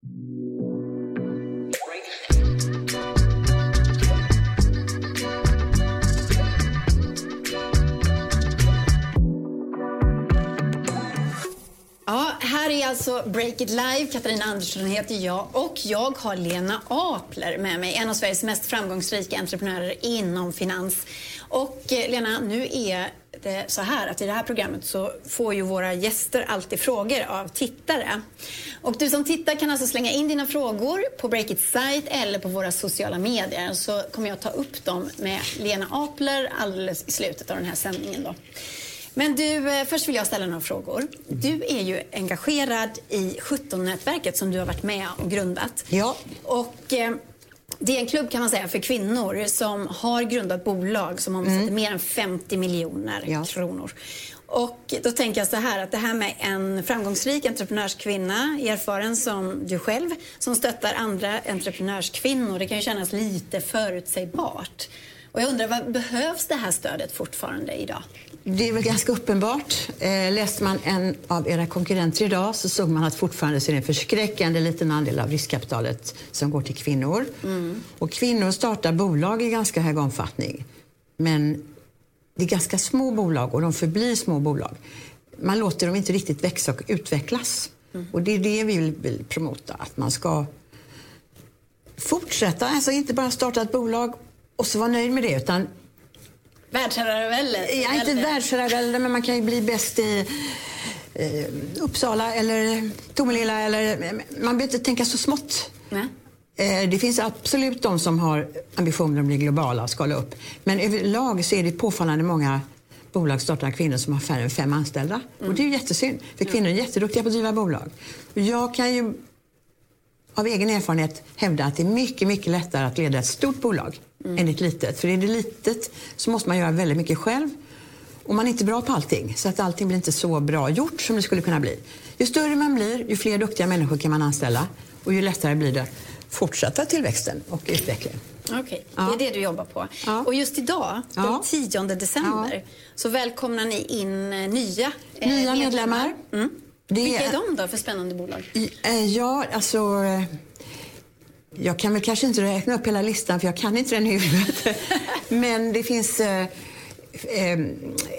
Ja, här är alltså Break It Live. Katarina Andersson heter jag och jag har Lena Apler med mig, en av Sveriges mest framgångsrika entreprenörer inom finans. Och eh, Lena, nu är det så här att i det här programmet så får ju våra gäster alltid frågor av tittare. Och du som tittar kan alltså slänga in dina frågor på Breakits sajt eller på våra sociala medier så kommer jag ta upp dem med Lena Apler alldeles i slutet av den här sändningen då. Men du, eh, först vill jag ställa några frågor. Du är ju engagerad i 17-nätverket som du har varit med och grundat. Ja. Och eh, det är en klubb kan man säga för kvinnor som har grundat bolag som omsätter mer än 50 miljoner Ja. kronor. Och då tänker jag så här att det här med en framgångsrik entreprenörskvinna, erfaren som du själv, som stöttar andra entreprenörskvinnor, det kan ju kännas lite förutsägbart. Och jag undrar, vad behövs det här stödet fortfarande idag? Det är väl ganska uppenbart. Eh, läste man en av era konkurrenter idag så såg man att fortfarande så är det en förskräckande liten andel av riskkapitalet som går till kvinnor. Och kvinnor startar bolag i ganska hög omfattning. Men det är ganska små bolag och de förblir små bolag. Man låter dem inte riktigt växa och utvecklas. Och det är det vi vill, vill promota, att man ska fortsätta, alltså inte bara starta ett bolag och så vara nöjd med det utan Världsherravälde? Ja, inte världsherravälde, men man kan ju bli bäst i eh, Uppsala eller Tomelilla. Eller, man behöver inte tänka så smått. Nej. Eh, det finns absolut de som har ambitioner att bli globala och skala upp. Men överlag så är det påfallande många bolagsstartande kvinnor som har färre än fem anställda. Och det är ju jättesynd, för kvinnor är jätteduktiga på att driva bolag. Jag kan ju av egen erfarenhet hävda att det är mycket, mycket lättare att leda ett stort bolag än ett litet. För är det litet så måste man göra väldigt mycket själv. Och man är inte bra på allting, så att allting blir inte så bra gjort som det skulle kunna bli. Ju större man blir, ju fler duktiga människor kan man anställa och ju lättare blir det fortsätta tillväxten och utvecklingen. Okej, Ja. det är det du jobbar på. Ja. Och just idag, den Ja. 10 december, så välkomnar ni in eh, nya eh, Nya medlemmar. Mm. Det Vilka är de då för spännande bolag? Eh, Ja, alltså... Jag kan väl kanske inte räkna upp hela listan för jag kan inte den i huvudet. Men det finns eh, eh,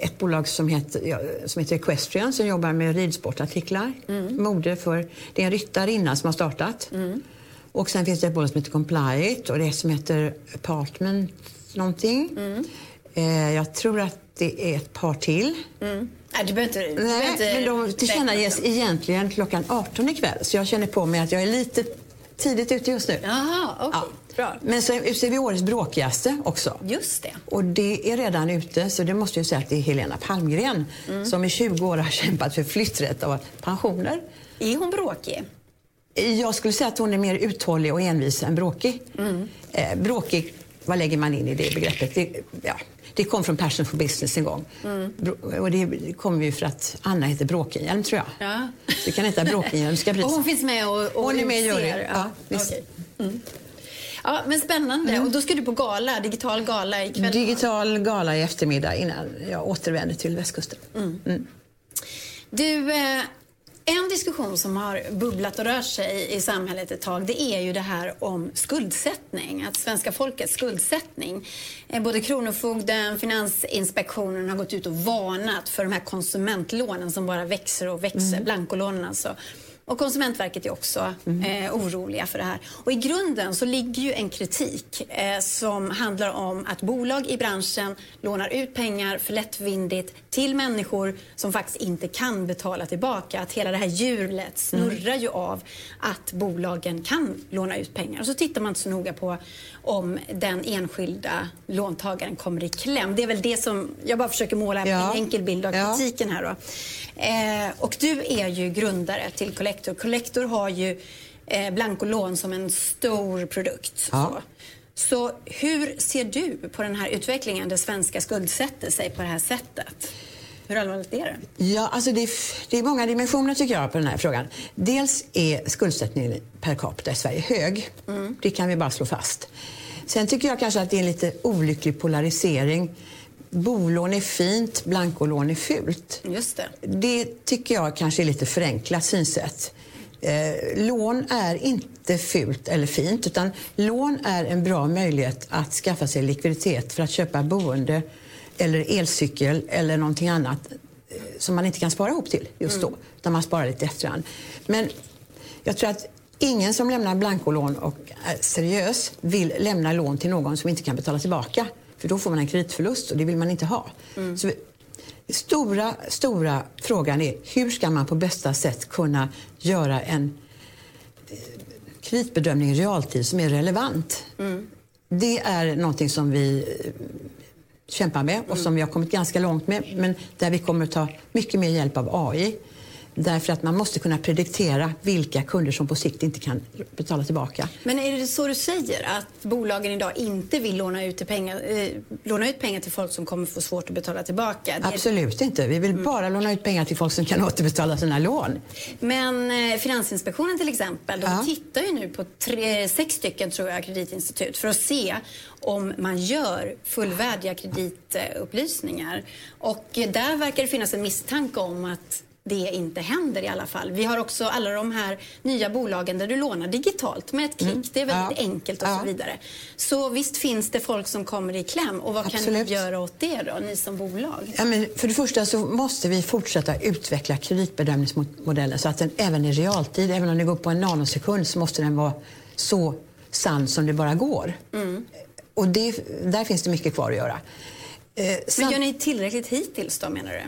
ett bolag som heter, som heter Equestrian som jobbar med ridsportartiklar. Mode för, det är en ryttarinna som har startat. Och sen finns det ett bolag som heter Compliant och det som heter Apartment någonting. Eh, jag tror att det är ett par till. Nej, du behöver inte... Nej, inte men de tillkännages egentligen klockan 18 ikväll. Så jag känner på mig att jag är lite tidigt ute just nu. Jaha, okej. Bra. Men så utser vi årets bråkigaste också. Just det. Och det är redan ute, så det måste jag säga att det är Helena Palmgren Mm. som i 20 år har kämpat för flytträtt och pensioner. Är hon bråkig? Jag skulle säga att hon är mer uthållig och envis än bråkig. Mm. Eh, bråkig, vad lägger man in i det begreppet? Det, ja, det kom från Passion for Business en gång. Mm. Och det kom ju för att Anna heter Bråkenhielm, tror jag. Ja. Det kan heta Bråkenhielm. Ska bli... Och hon finns med och, och Hon är med i juryn. Ja. Mm. Ja, men spännande. Och då ska du på gala, digital gala ikväll? Digital gala i eftermiddag innan jag återvänder till västkusten. Mm. Du, eh, en diskussion som har bubblat och rört sig i samhället ett tag det är ju det här om skuldsättning. Att svenska folkets skuldsättning. Eh, Både Kronofogden Finansinspektionen har gått ut och varnat för de här konsumentlånen som bara växer och växer. Blankolånen alltså. Och Konsumentverket är också eh, oroliga för det här. Och I grunden så ligger ju en kritik eh, som handlar om att bolag i branschen lånar ut pengar för lättvindigt till människor som faktiskt inte kan betala tillbaka. Att hela det här hjulet snurrar ju av att bolagen kan låna ut pengar. Och så tittar man inte så noga på om den enskilda låntagaren kommer i kläm. Det är väl det som, jag bara försöker måla Ja. en enkel bild av kritiken här då. Eh, och du är ju grundare till Collector. Collector har ju eh, blankolån som en stor produkt. Ja. Så. så hur ser du på den här utvecklingen där svenska skuldsätter sig på det här sättet? Hur allvarligt är det? Ja, alltså det, är, det är många dimensioner tycker jag på den här frågan. Dels är skuldsättningen per capita i Sverige hög. Det kan vi bara slå fast. Sen tycker jag kanske att det är en lite olycklig polarisering. Bolån är fint, blankolån är fult. Just det. Det tycker jag kanske är lite förenklat synsätt. Eh, lån är inte fult eller fint, utan lån är en bra möjlighet att skaffa sig likviditet för att köpa boende eller elcykel eller någonting annat eh, som man inte kan spara ihop till just då, mm. utan man sparar lite efterhand. Men jag tror att ingen som lämnar blankolån och är seriös vill lämna lån till någon som inte kan betala tillbaka. För då får man en kreditförlust och det vill man inte ha. Mm. Så stora, stora frågan är hur ska man på bästa sätt kunna göra en eh, kreditbedömning i realtid som är relevant. Mm. Det är någonting som vi eh, kämpar med och som vi har kommit ganska långt med men där vi kommer att ta mycket mer hjälp av AI. Därför att man måste kunna prediktera vilka kunder som på sikt inte kan betala tillbaka. Men är det så du säger, att bolagen idag inte vill låna ut, pengar, eh, låna ut pengar till folk som kommer få svårt att betala tillbaka? Absolut inte. Vi vill mm. bara låna ut pengar till folk som kan återbetala sina lån. Men eh, Finansinspektionen till exempel, de ja. tittar ju nu på tre, sex stycken tror jag, kreditinstitut för att se om man gör fullvärdiga kreditupplysningar. Och där verkar det finnas en misstanke om att det inte händer i alla fall. Vi har också alla de här nya bolagen där du lånar digitalt med ett klick. Mm. Det är väldigt ja. enkelt och ja. så vidare. Så visst finns det folk som kommer i kläm. Och vad Absolut. kan ni göra åt det då, ni som bolag? Ja, men för det första så måste vi fortsätta utveckla kreditbedömningsmodellen så att den även i realtid, även om det går på en nanosekund, så måste den vara så sann som det bara går. Mm. Och det, där finns det mycket kvar att göra. Eh, men gör ni tillräckligt hittills då menar du?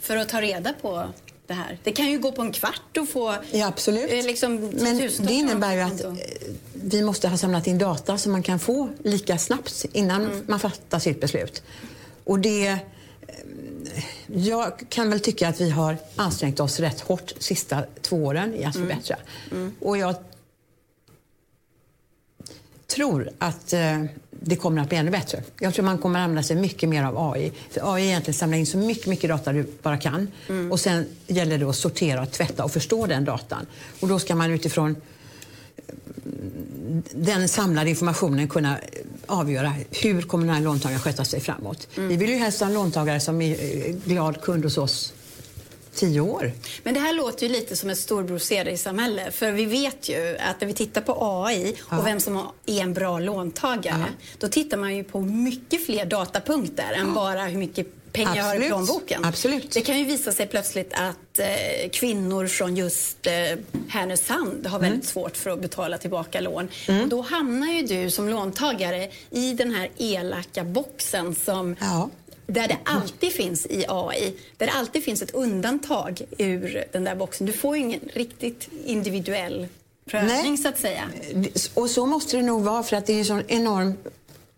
För att ta reda på det här. Det kan ju gå på en kvart och få... Ja, absolut. Eh, liksom, Men det innebär ju att eh, vi måste ha samlat in data som man kan få lika snabbt innan mm. man fattar sitt beslut. Och det... Eh, jag kan väl tycka att vi har ansträngt oss rätt hårt de sista två åren i att mm. förbättra. Mm. Och jag tror att det kommer att bli ännu bättre. Jag tror man kommer att använda sig mycket mer av AI. För AI egentligen samlar in så mycket, mycket data du bara kan. Mm. Och sen gäller det att sortera, och tvätta och förstå den datan. Och då ska man utifrån den samlade informationen kunna avgöra hur kommer den här låntagaren sköta sig framåt. Mm. Vi vill ju helst ha en låntagare som är eh, glad kund hos oss tio år. Men det här låter ju lite som ett storbror samhälle För vi vet ju att när vi tittar på AI ja. och vem som är en bra låntagare, ja. då tittar man ju på mycket fler datapunkter än bara hur mycket pengar jag har i plånboken. Absolut. Det kan ju visa sig plötsligt att eh, kvinnor från just eh, Härnösand har väldigt mm. svårt för att betala tillbaka lån. Mm. Och då hamnar ju du som låntagare i den här elaka boxen som ja där det alltid finns i AI, där det alltid finns ett undantag ur den där boxen. Du får ingen riktigt individuell prövning Nej. så att säga. Och så måste det nog vara för att det är en sån enorm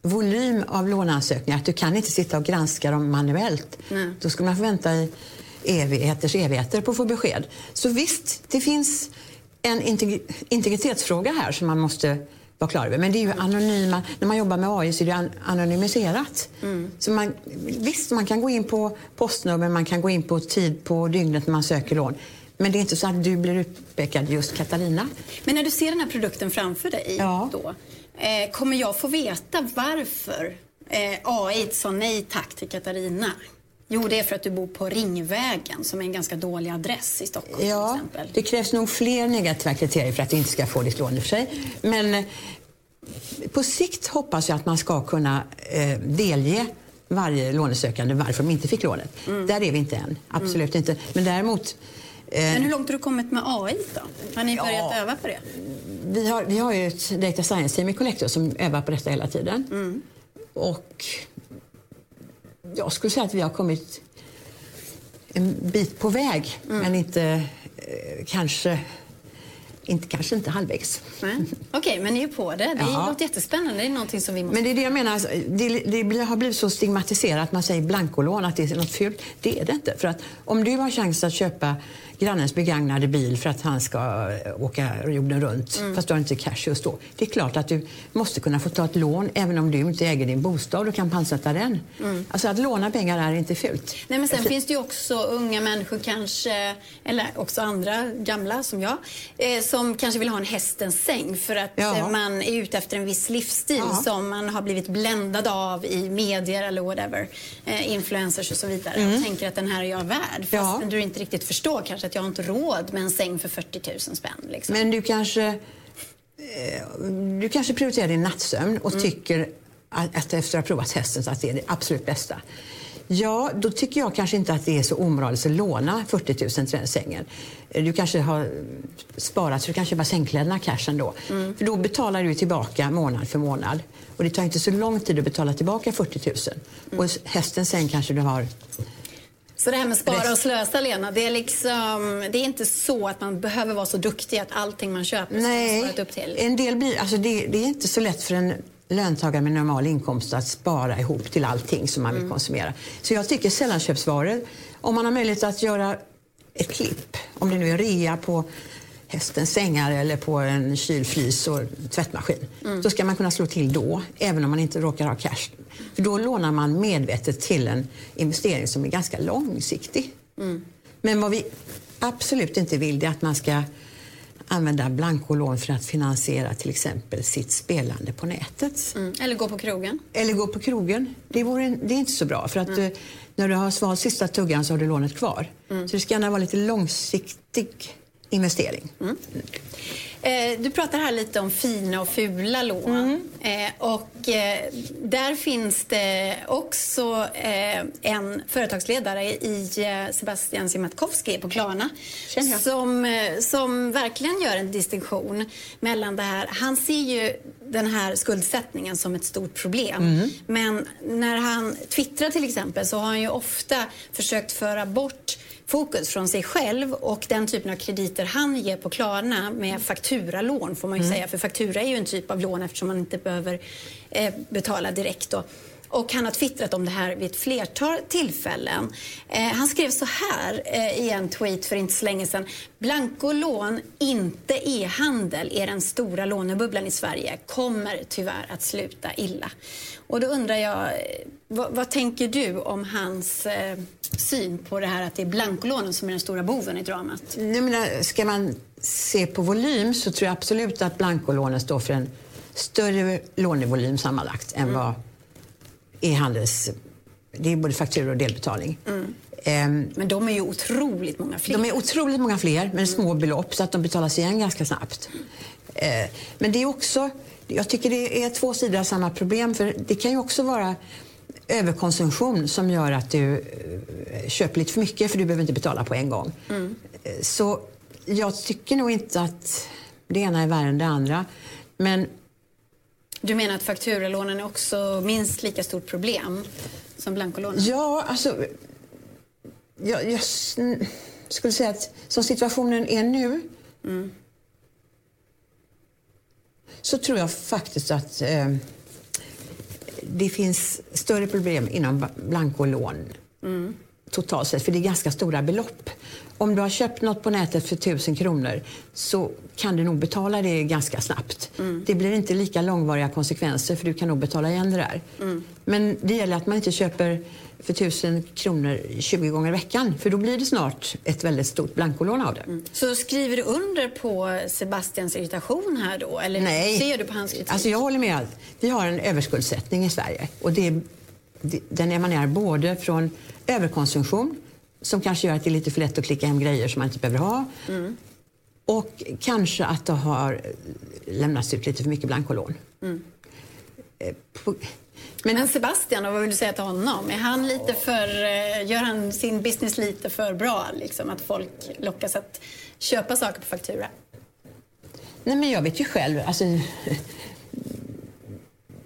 volym av låneansökningar att du kan inte sitta och granska dem manuellt. Nej. Då ska man få vänta i evigheters evigheter på att få besked. Så visst, det finns en integritetsfråga här som man måste vara klar över. Men det är ju anonyma, när man jobbar med AI så är det anonymiserat. Mm. Så man, visst, man kan gå in på postnummer, man kan gå in på tid på dygnet när man söker lån. Men det är inte så att du blir utpekad just Katarina. Men när du ser den här produkten framför dig ja. då, eh, kommer jag få veta varför eh, AI sa nej tack till Katarina? Jo, det är för att du bor på Ringvägen som är en ganska dålig adress i Stockholm ja, till exempel. Det krävs nog fler negativa kriterier för att du inte ska få ditt lån i och för sig. Men eh, på sikt hoppas jag att man ska kunna eh, delge varje lånesökande varför de inte fick lånet. Mm. Där är vi inte än. Absolut mm. inte. Men däremot eh, men hur långt har du kommit med AI då? Har ni börjat ja, öva på det? Vi har, vi har ju ett Data Science-team i Collector som övar på detta hela tiden. Mm. Och jag skulle säga att vi har kommit en bit på väg, mm. men inte eh, kanske inte, kanske inte halvvägs. Okej, okay, men ni är på det. Det ja. låter jättespännande. Det är någonting som vi måste... Men det är det jag menar. Alltså, det, det har blivit så stigmatiserat man säger blankolån, att det är något fult. Det är det inte. För att om du har chans att köpa grannens begagnade bil för att han ska eh, åka jorden runt, mm. fast du har inte cash just då. Det är klart att du måste kunna få ta ett lån även om du inte äger din bostad och kan pantsätta den. Mm. Alltså att låna pengar är inte fult. Nej, men sen alltså... finns det ju också unga människor kanske, eller också andra gamla som jag, eh, som kanske vill ha en hästens säng för att ja. Eh, man är ute efter en viss livsstil ja. som man har blivit bländad av i medier eller whatever, eh, influencers och så vidare. Mm. Och tänker att den här är jag värd, fast ja. du inte riktigt förstår kanske att jag har inte råd med en säng för 40 000 spänn. Liksom. Men du kanske, eh, du kanske prioriterar din nattsömn och mm. tycker att, att efter att ha provat hästen så att det är det absolut bästa. Ja, då tycker jag kanske inte att det är så omoraliskt att låna 40 000 till den sängen. Du kanske har sparat så du kan köpa sängkläderna cash ändå. Mm. För då betalar du tillbaka månad för månad. Och det tar inte så lång tid att betala tillbaka 40 000. Mm. Och hästens säng kanske du har så det här med spara och slösa, Lena, det är, liksom, det är inte så att man behöver vara så duktig att allting man köper Nej, sparat upp till? en del blir, alltså det, det, är inte så lätt för en löntagare med normal inkomst att spara ihop till allting som man vill mm. konsumera. Så jag tycker sällanköpsvaror, om man har möjlighet att göra ett klipp, om det nu är rea på hästens sängar eller på en kylfrys och tvättmaskin. Mm. Då ska man kunna slå till då, även om man inte råkar ha cash. För då lånar man medvetet till en investering som är ganska långsiktig. Mm. Men vad vi absolut inte vill är att man ska använda blankolån för att finansiera till exempel sitt spelande på nätet. Mm. Eller gå på krogen. Eller gå på krogen. Det, vore, det är inte så bra. För att mm. Eh, när du har svalt sista tuggan så har du lånet kvar. Mm. Så det ska gärna vara lite långsiktig investering. Mm. Eh, du pratar här lite om fina och fula lån. Mm. Eh, och eh, där finns det också en företagsledare i Sebastian Siemiatkowski på Klarna som, som verkligen gör en distinktion mellan det här. Han ser ju den här skuldsättningen som ett stort problem. Mm. Men när han twittrar till exempel så har han ju ofta försökt föra bort fokus från sig själv och den typen av krediter han ger på Klarna med fakturalån får man ju mm. säga, för faktura är ju en typ av lån eftersom man inte behöver eh, betala direkt. Då. Och han har twittrat om det här vid ett flertal tillfällen. Eh, han skrev så här eh, i en tweet för inte så länge sedan. Blankolån, inte e-handel, är den stora lånebubblan i Sverige. Kommer tyvärr att sluta illa. Och då undrar jag, eh, vad, vad tänker du om hans eh, syn på det här att det är blankolånen som är den stora boven i dramat? Jag menar, ska man se på volym så tror jag absolut att blankolånen står för en större lånevolym sammanlagt än mm. vad e-handels... Det är både fakturor och delbetalning. Mm. Um, men de är ju otroligt många fler. De är otroligt många fler, men små belopp så att de betalas igen ganska snabbt. Uh, men det är också... Jag tycker det är två sidor av samma problem. För Det kan ju också vara överkonsumtion som gör att du köper lite för mycket för du behöver inte betala på en gång. Mm. Uh, så jag tycker nog inte att det ena är värre än det andra. Men du menar att fakturalånen är också minst lika stort problem som blankolånen? Ja, alltså... Jag, jag skulle säga att som situationen är nu mm. så tror jag faktiskt att eh, det finns större problem inom blankolån mm. Totalt sett, för det är ganska stora belopp. Om du har köpt något på nätet för tusen kronor så kan du nog betala det ganska snabbt. Mm. Det blir inte lika långvariga konsekvenser för du kan nog betala igen det där. Mm. Men det gäller att man inte köper för tusen kronor 20 gånger i veckan för då blir det snart ett väldigt stort blankolån av det. Mm. Så skriver du under på Sebastians irritation här då? Eller Nej. ser du på hans kritik? Alltså jag håller med. Vi har en överskuldsättning i Sverige och det, den emanerar både från överkonsumtion som kanske gör att det är lite för lätt att klicka hem grejer som man inte behöver ha. Mm. Och kanske att det har lämnats ut lite för mycket blankolån. Mm. Eh, men, Men, Sebastian, vad vill du säga till honom? Är han lite för, eh, gör han sin business lite för bra? Liksom, att folk lockas att köpa saker på faktura? Nej, men jag vet ju själv. Alltså,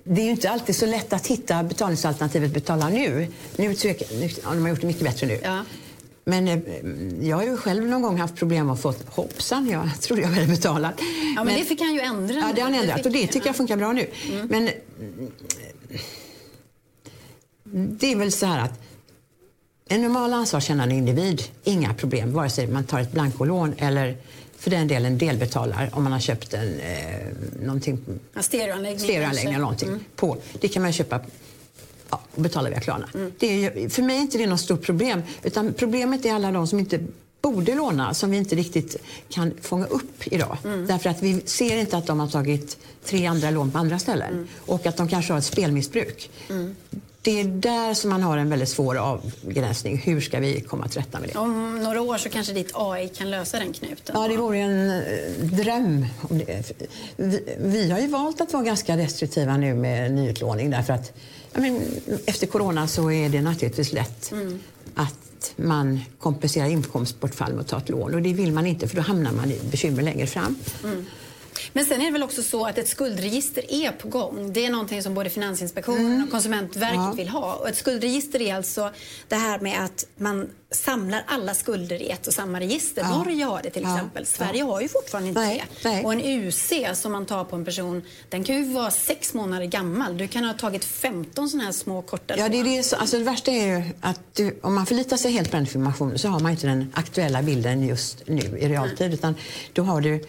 det är ju inte alltid så lätt att hitta betalningsalternativet betala nu. Nu, nu har de gjort det mycket bättre nu. Ja. Men eh, jag har ju själv någon gång haft problem att få hoppsan, jag trodde jag hade betalat. Ja, men, men det fick han ju ändra. Ja, det har han ändrat och det tycker jag funkar bra nu. Mm. Men det är väl så här att en normal ansvarskännande individ, inga problem, vare sig man tar ett blankolån eller för den delen delbetalar om man har köpt en eh, någonting, ja, stereoanläggning, stereoanläggning eller någonting mm. på. Det kan man köpa ja, och betala via Klarna. Mm. Det är, för mig är inte det något stort problem. Utan problemet är alla de som inte borde låna som vi inte riktigt kan fånga upp idag. Mm. Därför att vi ser inte att de har tagit tre andra lån på andra ställen. Mm. Och att de kanske har ett spelmissbruk. Mm. Det är där som man har en väldigt svår avgränsning. Hur ska vi komma till rätta med det? Om några år så kanske ditt AI kan lösa den knuten. Ja, det vore en eh, dröm. Vi, vi har ju valt att vara ganska restriktiva nu med nyutlåning därför att men, efter corona så är det naturligtvis lätt mm. att man kompenserar inkomstbortfall med att ta ett lån och det vill man inte för då hamnar man i bekymmer längre fram. Mm. Men sen är det väl också så att ett skuldregister är på gång. Det är någonting som både Finansinspektionen mm. och Konsumentverket ja. vill ha. Och ett skuldregister är alltså det här med att man samlar alla skulder i ett och samma register. Ja. Norge har det till ja. exempel. Sverige har ju fortfarande inte Nej. det. Nej. Och en UC som man tar på en person, den kan ju vara sex månader gammal. Du kan ha tagit 15 sådana här små korta Ja, det, är det, alltså det värsta är ju att du, om man förlitar sig helt på den informationen så har man inte den aktuella bilden just nu i realtid. Mm. Utan då har du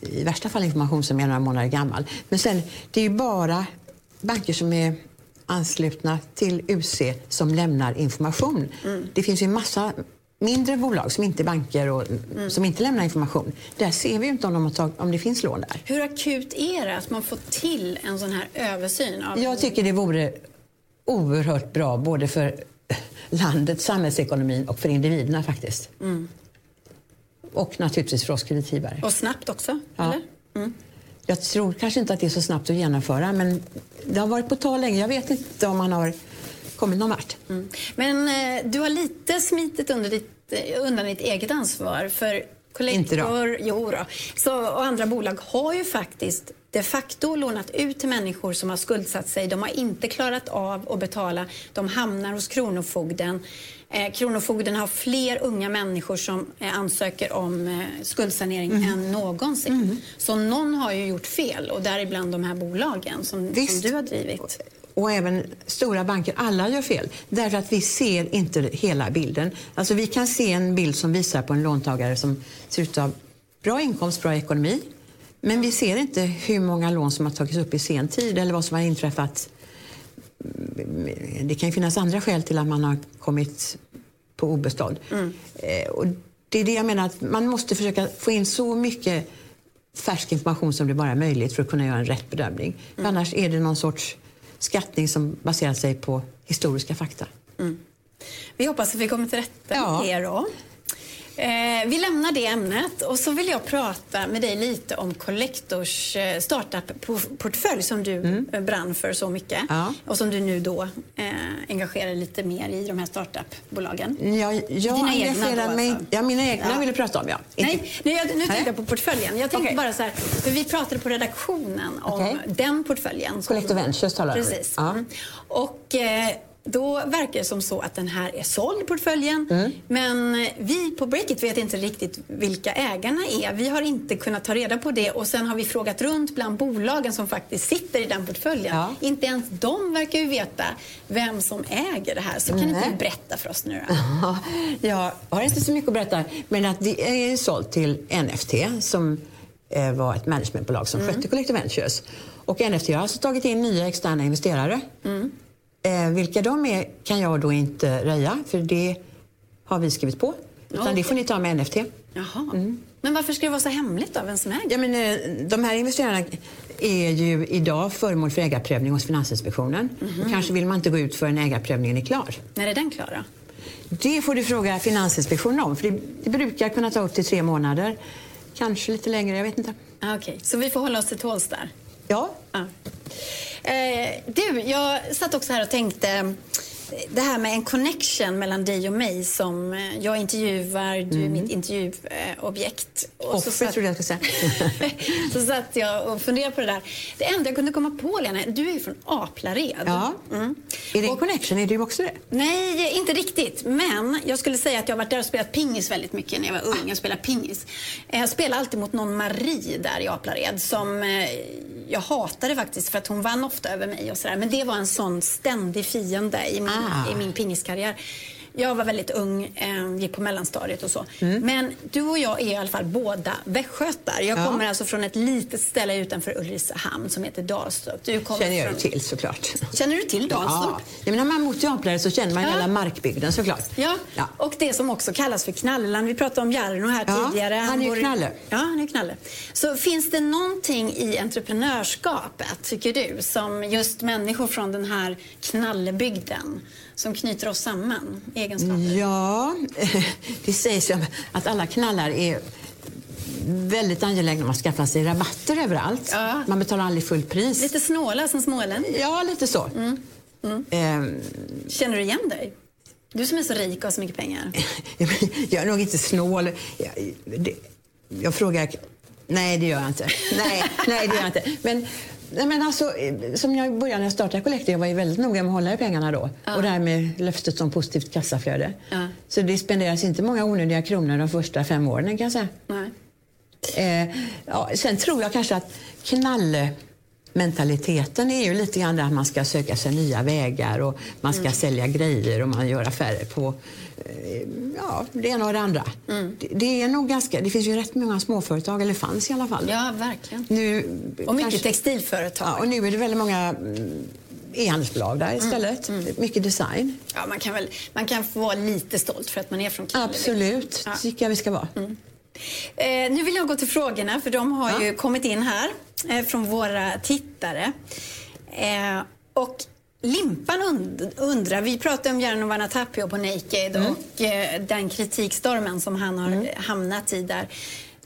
i värsta fall information som är några månader gammal. Men sen, det är ju bara banker som är anslutna till UC som lämnar information. Mm. Det finns ju en massa mindre bolag som inte är banker och mm. som inte lämnar information. Där ser vi inte om, de tagit, om det finns lån där. Hur akut är det att man får till en sån här översyn? Av... Jag tycker det vore oerhört bra både för landet, samhällsekonomin och för individerna faktiskt. Mm. Och naturligtvis för oss kreditgivare. Och snabbt också? Ja. Eller? Mm. Jag tror kanske inte att det är så snabbt att genomföra men det har varit på tal länge. Jag vet inte om man har kommit någon vart. Mm. Men eh, du har lite smitit under ditt, eh, undan ditt eget ansvar för Collector jo då. Så, och andra bolag har ju faktiskt de facto lånat ut till människor som har skuldsatt sig. De har inte klarat av att betala. De hamnar hos Kronofogden. Eh, Kronofogden har fler unga människor som eh, ansöker om eh, skuldsanering mm. än någonsin. Mm. Så någon har ju gjort fel och däribland de här bolagen som, som du har drivit. Och även stora banker, alla gör fel. Därför att vi ser inte hela bilden. Alltså vi kan se en bild som visar på en låntagare som ser ut att ha bra inkomst, bra ekonomi. Men vi ser inte hur många lån som har tagits upp i sen tid eller vad som har inträffat det kan ju finnas andra skäl till att man har kommit på obestånd. Mm. Eh, och det är det jag menar, att man måste försöka få in så mycket färsk information som det bara är möjligt för att kunna göra en rätt bedömning. Mm. Annars är det någon sorts skattning som baserar sig på historiska fakta. Mm. Vi hoppas att vi kommer till rätta med ja. det då. Eh, vi lämnar det ämnet och så vill jag prata med dig lite om Collectors eh, startup-portfölj som du mm. Eh, brann för så mycket ja. och som du nu då eh, engagerar lite mer i de här startup-bolagen. Ja, jag Dina egna då, mig, alltså. ja, mina egna ja. vill du prata om, ja. Nej, nu, jag, nu tänkte jag på portföljen. Jag tänkte okay. bara så här, för vi pratade på redaktionen om okay. den portföljen. Collector Ventures talar du om. Precis. Ja. Mm. Och, eh, då verkar det som så att den här är såld, portföljen. Mm. Men vi på Breakit vet inte riktigt vilka ägarna är. Vi har inte kunnat ta reda på det och sen har vi frågat runt bland bolagen som faktiskt sitter i den portföljen. Ja. Inte ens de verkar ju veta vem som äger det här. Så kan Nej. inte du berätta för oss nu då? Jag har inte så mycket att berätta, men att det är sålt till NFT som eh, var ett managementbolag som mm. skötte Collective Ventures. Och NFT har alltså tagit in nya externa investerare. Mm. Eh, vilka de är kan jag då inte röja, för det har vi skrivit på. Utan okay. det får ni ta med NFT. Jaha. Mm. Men varför ska det vara så hemligt då, vem som äger? Ja, men, eh, de här investerarna är ju idag föremål för ägarprövning hos Finansinspektionen. Mm -hmm. Kanske vill man inte gå ut förrän ägarprövningen är klar. När är den klar då? Det får du fråga Finansinspektionen om, för det, det brukar kunna ta upp till tre månader. Kanske lite längre, jag vet inte. Ah, Okej, okay. så vi får hålla oss till tåls där? Ja. Ah. Eh, du, jag satt också här och tänkte det här med en connection mellan dig och mig som eh, jag intervjuar, du är mm. mitt intervjuobjekt. Och Offer så trodde jag skulle säga. så satt jag och funderade på det där. Det enda jag kunde komma på, Lena, du är ju från Aplared. Ja. Mm. Är det en connection? Är du också det? Nej, inte riktigt. Men jag skulle säga att jag har varit där och spelat pingis väldigt mycket när jag var ung. Jag spelade pingis. Eh, jag spelade alltid mot någon Marie där i Aplared som eh, jag hatade faktiskt för att hon vann ofta över mig och sådär. Men det var en sån ständig fiende i min, ah. i min pingiskarriär. Jag var väldigt ung, eh, gick på mellanstadiet och så. Mm. Men du och jag är i alla fall båda västgötar. Jag ja. kommer alltså från ett litet ställe utanför Ulricehamn som heter Dalstorp. Du kommer känner jag från... till såklart. Känner du till Dalstorp? Ja. när man mot Japlare så känner man ja. hela markbygden såklart. Ja. ja, och det som också kallas för Knalleland. Vi pratade om Jarno här ja. tidigare. Han är ju knalle. Ja, han är knalle. Så finns det någonting i entreprenörskapet, tycker du, som just människor från den här knallebygden som knyter oss samman? Egenskaper? Ja, det sägs ju att alla knallar är väldigt angelägna om att skaffa sig rabatter överallt. Ja. Man betalar aldrig fullt pris. Lite snåla som smålänning? Ja, lite så. Mm. Mm. Ähm, Känner du igen dig? Du som är så rik och har så mycket pengar. jag är nog inte snål. Jag, det, jag frågar... Nej, det gör jag inte. Nej, nej det gör jag inte. Men Nej, men alltså, som jag började när jag startade Collector, jag var ju väldigt noga med att hålla i pengarna då. Ja. Och det här med löftet om positivt kassaflöde. Ja. Så det spenderas inte många onödiga kronor de första fem åren kan jag säga. Nej. Eh, ja, sen tror jag kanske att knalle mentaliteten är ju lite grann att man ska söka sig nya vägar och man ska mm. sälja grejer och man gör affärer på eh, ja, det ena och det andra. Mm. Det, det, är nog ganska, det finns ju rätt många småföretag, eller fanns i alla fall. Ja, verkligen. Nu, och mycket kanske, textilföretag. Ja, och nu är det väldigt många mm, e-handelsbolag där istället. Mm. Mm. Mycket design. Ja, man, kan väl, man kan få vara lite stolt för att man är från Kiel. Absolut, ja. tycker jag vi ska vara. Mm. Eh, nu vill jag gå till frågorna, för de har ja. ju kommit in här eh, från våra tittare. Eh, och Limpan und undrar, vi pratade om Jarno Vanatapio på Naked mm. och eh, den kritikstormen som han har mm. hamnat i där.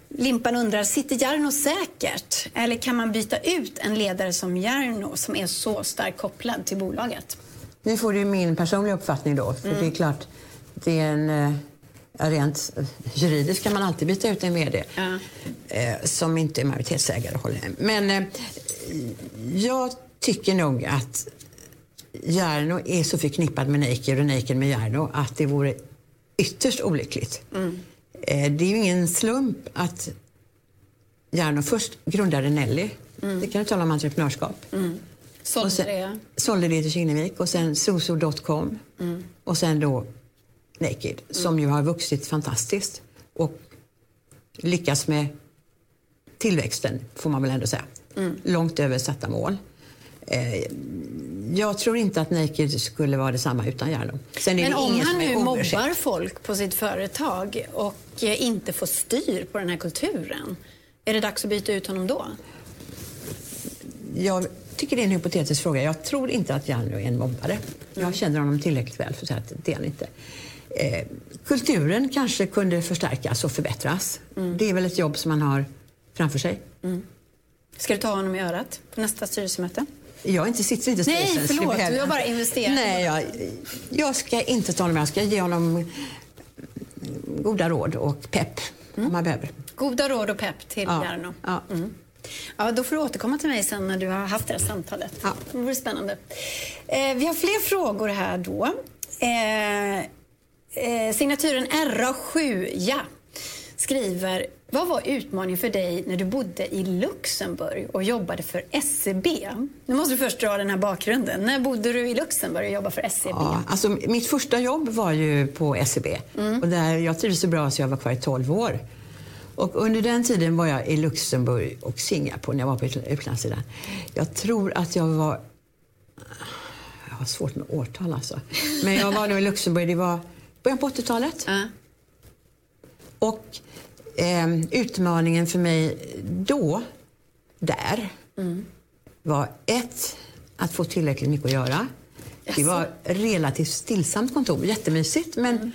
Limpan undrar, sitter Jarno säkert? Eller kan man byta ut en ledare som Jarno som är så starkt kopplad till bolaget? Nu får du min personliga uppfattning då. För mm. det är klart, det är en eh, rent juridiskt kan man alltid byta ut en VD ja. eh, som inte är majoritetsägare. Håller. Men eh, jag tycker nog att Jarno är så förknippad med Naked och Naked med Jarno att det vore ytterst olyckligt. Mm. Eh, det är ju ingen slump att Jarno först grundade Nelly. Mm. Det kan du tala om entreprenörskap. Mm. Sålde det? Sålde det till Kinnevik och sen Soso.com mm. och sen då Naked, mm. som ju har vuxit fantastiskt och lyckats med tillväxten, får man väl ändå säga. Mm. Långt över satta mål. Eh, jag tror inte att Naked skulle vara detsamma utan Jarno. Men om han nu mobbar folk på sitt företag och eh, inte får styr på den här kulturen, är det dags att byta ut honom då? Jag tycker det är en hypotetisk fråga. Jag tror inte att Jarno är en mobbare. Mm. Jag känner honom tillräckligt väl för att säga att det är han inte. Eh, kulturen kanske kunde förstärkas och förbättras. Mm. Det är väl ett jobb som man har framför sig. Mm. Ska du ta honom i örat på nästa styrelsemöte? Jag inte, sitter inte i styrelsen. Nej, förlåt. Du har bara investerat. Nej, jag, jag ska inte ta honom Jag ska ge honom goda råd och pepp mm. om man behöver. Goda råd och pepp till ja. Jarno. Ja. Mm. Ja, då får du återkomma till mig sen när du har haft det här samtalet. Ja. Det vore spännande. Eh, vi har fler frågor här då. Eh, eh, signaturen RA7, ja, skriver vad var utmaningen för dig när du bodde i Luxemburg och jobbade för SEB? Nu måste du först dra den här bakgrunden. När bodde du i Luxemburg och jobbade för SEB? Ja, alltså, mitt första jobb var ju på SEB. Mm. Och där, jag trivdes så bra så jag var kvar i 12 år. Och under den tiden var jag i Luxemburg och Singapore när jag var på utlandssidan. Jag tror att jag var... Jag har svårt med årtal alltså. Men jag var nog i Luxemburg, det var början på 80-talet. Uh. Och eh, utmaningen för mig då, där, mm. var ett, att få tillräckligt mycket att göra. Yes. Det var relativt stillsamt kontor, jättemysigt men mm.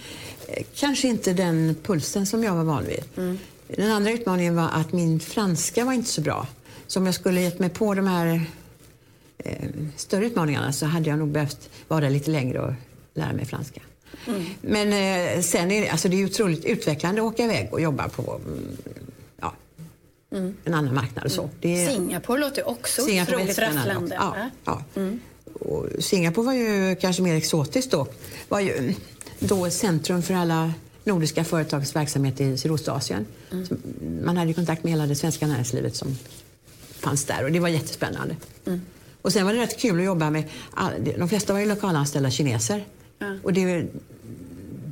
eh, kanske inte den pulsen som jag var van vid. Mm. Den andra utmaningen var att min franska var inte så bra. Så om jag skulle gett mig på de här eh, större utmaningarna så hade jag nog behövt vara lite längre och lära mig franska. Mm. Men eh, sen är det, alltså det är otroligt utvecklande att åka iväg och jobba på mm, ja, mm. en annan marknad. Och så. Det, Singapore låter också otroligt rafflande. Ja, ja. Mm. Singapore var ju kanske mer exotiskt då. var ju då centrum för alla nordiska företags verksamhet i Sydostasien. Mm. Man hade kontakt med hela det svenska näringslivet som fanns där och det var jättespännande. Mm. Och sen var det rätt kul att jobba med, de flesta var ju lokalanställda kineser. Ja. Och det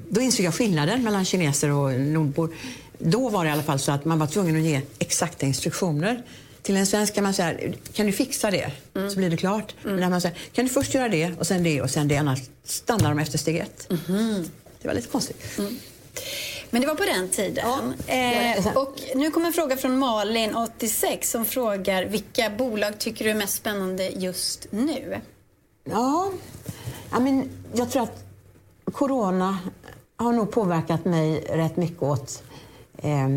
då insåg jag skillnaden mellan kineser och nordbor. Då var det i alla fall så att man var tvungen att ge exakta instruktioner. Till en svensk kan man säga, kan du fixa det? Mm. Så blir det klart. Mm. Men när man säger, kan du först göra det och sen det och sen det, annars stannar de efter steg ett. Mm. Det var lite konstigt. Mm. Men det var på den tiden. Ja, eh, och nu kommer en fråga från Malin, 86, som frågar vilka bolag tycker du är mest spännande just nu? Ja, I mean, jag tror att corona har nog påverkat mig rätt mycket åt eh,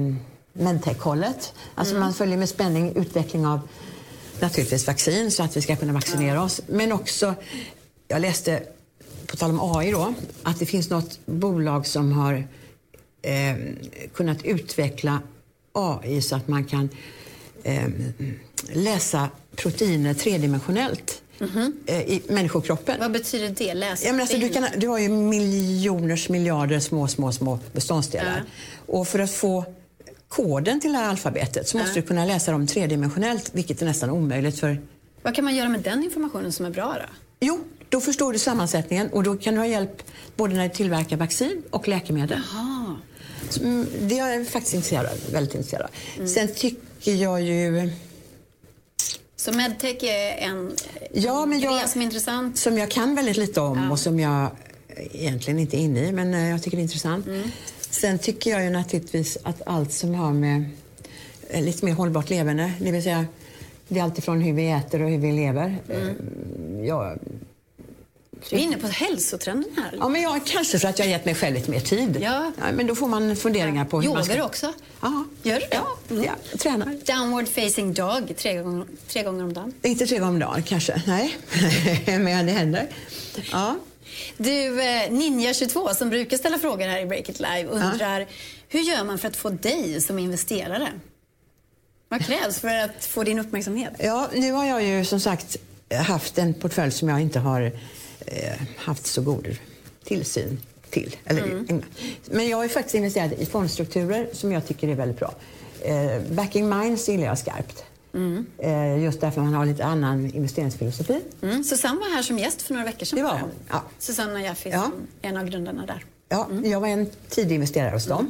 medtech-hållet. Alltså mm. man följer med spänning utveckling av naturligtvis vaccin så att vi ska kunna vaccinera oss. Men också, jag läste, på tal om AI då, att det finns något bolag som har eh, kunnat utveckla AI så att man kan eh, läsa proteiner tredimensionellt. Mm -hmm. i människokroppen. Vad betyder det? Läs ja, men alltså, du, kan, du har ju miljoners miljarder små, små, små beståndsdelar. Ja. Och för att få koden till det här alfabetet så måste du kunna läsa dem tredimensionellt, vilket är nästan omöjligt för... Vad kan man göra med den informationen som är bra då? Jo, då förstår du sammansättningen och då kan du ha hjälp både när du tillverkar vaccin och läkemedel. Jaha. Mm, det är jag faktiskt intresserad av, väldigt intresserad av. Mm. Sen tycker jag ju... Så medtech är en ja, men jag, som är intressant? Som jag kan väldigt lite om ja. och som jag egentligen inte är inne i, men eh, jag tycker det är intressant. Mm. Sen tycker jag ju naturligtvis att allt som har med eh, lite mer hållbart levande, det vill säga det är alltifrån hur vi äter och hur vi lever. Mm. Eh, jag, du är inne på hälsotrenden här. Ja, men jag, kanske för att jag har gett mig själv lite mer tid. Ja. ja men då får man funderingar på hur Yogar man ska... också? Ja. Gör du det? Ja, mm. ja tränar. Downward facing dog tre gånger, tre gånger om dagen? Inte tre gånger om dagen kanske, nej. men det händer. Ja. Du, eh, Ninja22 som brukar ställa frågor här i Break It Live undrar ja. hur gör man för att få dig som investerare? Vad krävs för att få din uppmärksamhet? Ja, nu har jag ju som sagt haft en portfölj som jag inte har eh, haft så god tillsyn till. Eller, mm. Men jag har faktiskt investerat i fondstrukturer som jag tycker är väldigt bra. Eh, backing Minds gillar jag skarpt. Mm. Eh, just därför man har lite annan investeringsfilosofi. Mm. Susanne var här som gäst för några veckor sedan. Det var Ja. Susanne Jaffe ja. en av grundarna där. Ja, mm. jag var en tidig investerare hos dem.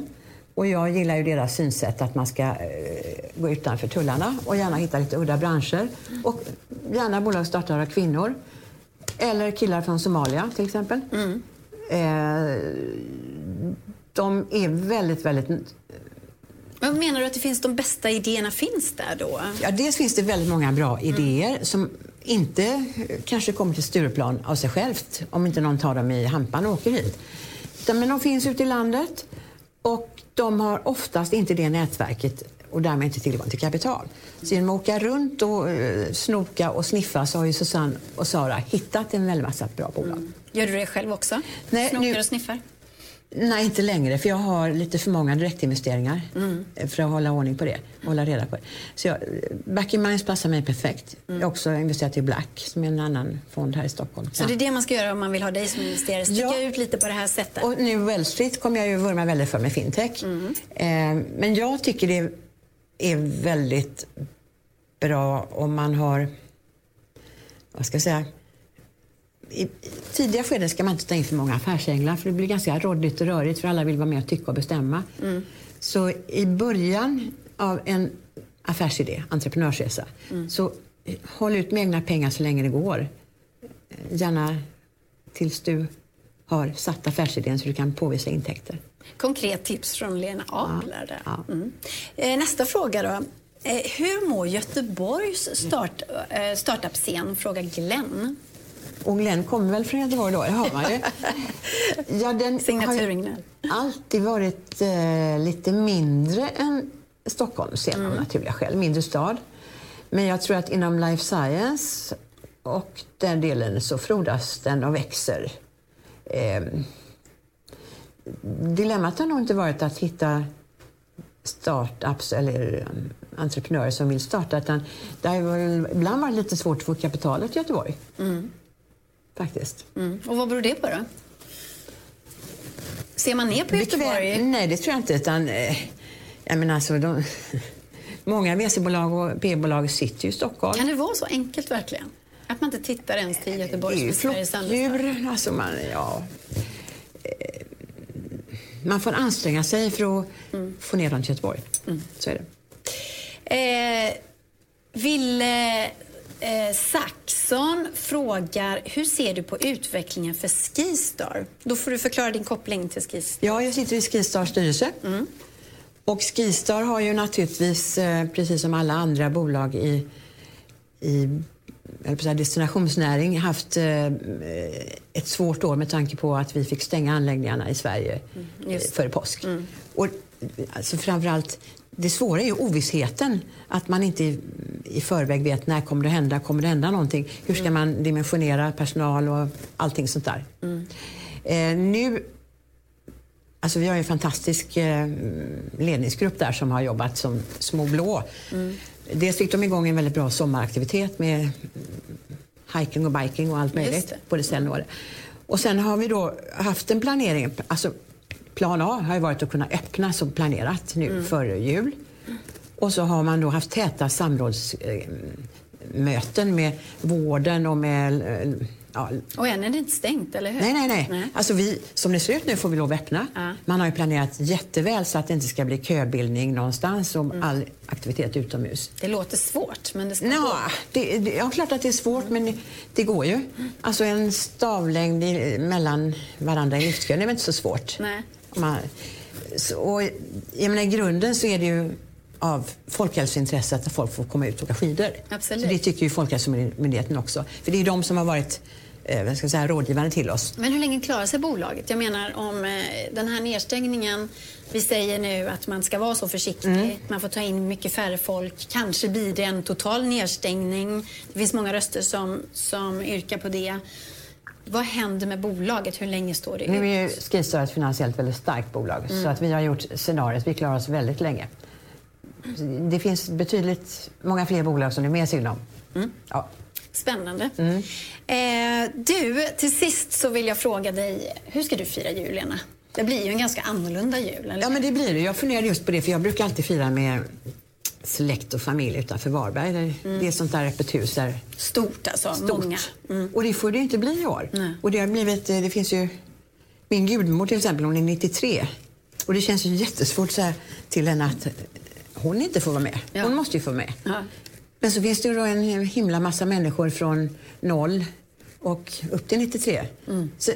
Och jag gillar ju deras synsätt att man ska eh, gå utanför tullarna och gärna hitta lite udda branscher. Och gärna bolag startade av kvinnor. Eller killar från Somalia till exempel. Mm. Eh, de är väldigt, väldigt men menar du att det finns de bästa idéerna finns där då? Ja, dels finns det väldigt många bra mm. idéer mm. som inte kanske kommer till Stureplan av sig självt om inte någon tar dem i hampan och åker hit. Men de finns ute i landet och de har oftast inte det nätverket och därmed inte tillgång till kapital. Så genom att åka runt och uh, snoka och sniffa så har ju Susanne och Sara hittat en väldig massa bra bolag. Mm. Gör du det själv också? Nej, Snokar nu, och sniffar? Nej, inte längre. För jag har lite för många direktinvesteringar mm. för att hålla ordning på det. Hålla reda på det. Så jag, Back in Minds passar mig perfekt. Mm. Jag har också investerat i Black, som är en annan fond här i Stockholm. Så ja. det är det man ska göra om man vill ha dig som investerare? Sticka ja. ut lite på det här sättet? Och nu Wall Street kommer jag ju vurma väldigt för med fintech. Mm. Eh, men jag tycker det är väldigt bra om man har, vad ska jag säga, i tidiga skeden ska man inte ta in för många affärsänglar för det blir ganska råddigt och rörigt för alla vill vara med och tycka och bestämma. Mm. Så i början av en affärsidé, entreprenörsresa, mm. så håll ut med egna pengar så länge det går. Gärna tills du har satt affärsidén så du kan påvisa intäkter. Konkret tips från Lena Abler. Ja, ja. Mm. Eh, nästa fråga då. Eh, hur mår Göteborgs start, eh, startup-scen? Frågar Glenn. Och Glenn kommer väl från Göteborg då, det har man ju. ja, den har alltid varit eh, lite mindre än Stockholm, mm. av naturliga skäl. Mindre stad. Men jag tror att inom life science och den delen så frodas den och växer. Eh, dilemmat har nog inte varit att hitta startups eller um, entreprenörer som vill starta. Utan det har väl ibland varit lite svårt att få kapitalet i Göteborg. Mm. Faktiskt. Mm. Och vad beror det på då? Ser man ner på Göteborg? Nej, det tror jag inte. Utan, eh, jag menar alltså, de, många VC-bolag och P-bolag sitter ju i Stockholm. Kan det vara så enkelt verkligen? Att man inte tittar ens till Göteborg som är flockdjur. Alltså man, ja, eh, man får anstränga sig för att få ner dem till Göteborg. Så är det. Eh, Ville eh, Saxon frågar, hur ser du på utvecklingen för Skistar? Då får du förklara din koppling till Skistar. Ja, jag sitter i Skistars styrelse. Och Skistar har ju naturligtvis, eh, precis som alla andra bolag i, i destinationsnäring, haft eh, ett svårt år med tanke på att vi fick stänga anläggningarna i Sverige eh, före påsk. Och, alltså, framförallt, det svåra är ju ovissheten. Att man inte i, i förväg vet när kommer det hända, kommer det hända någonting? Hur ska man dimensionera personal och allting sånt där. Eh, nu Alltså vi har en fantastisk eh, ledningsgrupp där som har jobbat som små blå. Dels fick de igång en väldigt bra sommaraktivitet med mm, hiking och biking och allt möjligt det. på december. Och sen har vi då haft en planering, alltså plan A har ju varit att kunna öppna som planerat nu före jul. Och så har man då haft täta samrådsmöten med vården och med eh, ja, Och än är det inte stängt, eller hur? Nej, nej, nej. Alltså vi, som det ser ut nu får vi lov att öppna. Ja. Man har ju planerat jätteväl så att det inte ska bli köbildning någonstans och all aktivitet utomhus. Det låter svårt, men det ska Nå, gå. det, det, ja, klart att det är svårt, men det går ju. Alltså en stavlängd i, mellan varandra i liftkön är väl inte så svårt. Nej. Om Man, så, och, jag menar, I grunden så är det ju av folkhälsointresse att folk får komma ut och åka skidor. Absolut. Så det tycker ju Folkhälsomyndigheten också. För det är de som har varit eh, ska säga, rådgivande till oss. Men hur länge klarar sig bolaget? Jag menar om eh, den här nedstängningen, vi säger nu att man ska vara så försiktig, Mm. man får ta in mycket färre folk, kanske blir det en total nedstängning. Det finns många röster som, som yrkar på det. Vad händer med bolaget? Hur länge står det Nu ut? är ju Skistar ett finansiellt väldigt starkt bolag så att vi har gjort scenariot, vi klarar oss väldigt länge. Det finns betydligt många fler bolag som det är mer synd om. Ja. Spännande. Mm. Eh, du, till sist så vill jag fråga dig, hur ska du fira jul, Lena? Det blir ju en ganska annorlunda jul, eller ja, men det blir det. Jag funderade just på det för jag brukar alltid fira med släkt och familj utanför Varberg. Det- Det är sånt där öppet hus där Stort alltså, stort. många. Mm. Och det får det ju inte bli i år. Nej. Och det har blivit, eh, det finns ju, min gudmor till exempel, hon är 93. Och det känns ju jättesvårt så här till henne att hon inte får vara med. Ja. Hon måste ju få vara med. Ja. Men så finns det ju då en himla massa människor från noll och upp till 93. Så,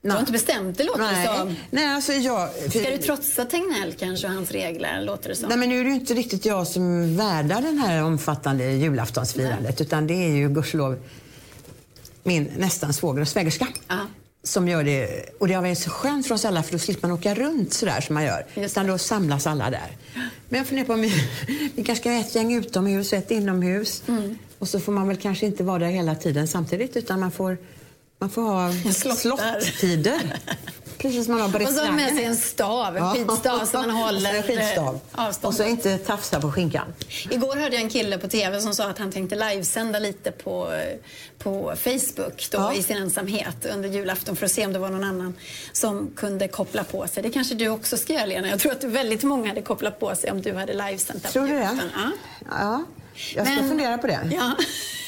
Du har inte bestämt det, låter det nej, som. nej, alltså jag... Ska du trotsa Tegnell kanske och hans regler, låter det som? Nej, men nu är det ju inte riktigt jag som värdar den här omfattande julaftonsfirandet utan det är ju gudskelov min nästan svåger och svägerska. Som gör det. Och det har varit så skönt för oss alla för då slipper man åka runt sådär som man gör. Utan då samlas alla där. Men jag funderar på om vi, vi kanske ska ha ett gäng utomhus och ett inomhus. Mm. Och så får man väl kanske inte vara där hela tiden samtidigt utan man får, man får ha slottider. Precis som man har på och så har man med sig en stav, en skidstav som man Och håller skidstav. eh, avstånd. Och så inte tafsa på skinkan. Igår hörde jag en kille på TV som sa att han tänkte livesända lite på, på Facebook då, Ja. i sin ensamhet under julafton för att se om det var någon annan som kunde koppla på sig. Det kanske du också ska göra, Lena. Jag tror att väldigt många hade kopplat på sig om du hade livesänt Tror du det? Ja. Ja, jag ska Men- fundera på det. Ja.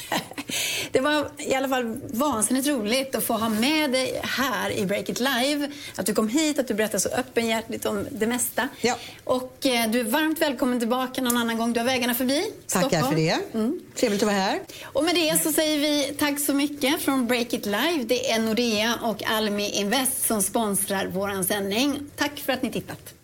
Det var i alla fall vansinnigt roligt att få ha med dig här i Break It Live. Att du kom hit, att du berättade så öppenhjärtigt om det mesta. Ja. Och eh, du är varmt välkommen tillbaka någon annan gång. Du har vägarna förbi Tackar Stockholm. för det. Mm. Trevligt att vara här. Och med det så säger vi tack så mycket från Break It Live. Det är Nordea och Almi Invest som sponsrar våran sändning. Tack för att ni tittat.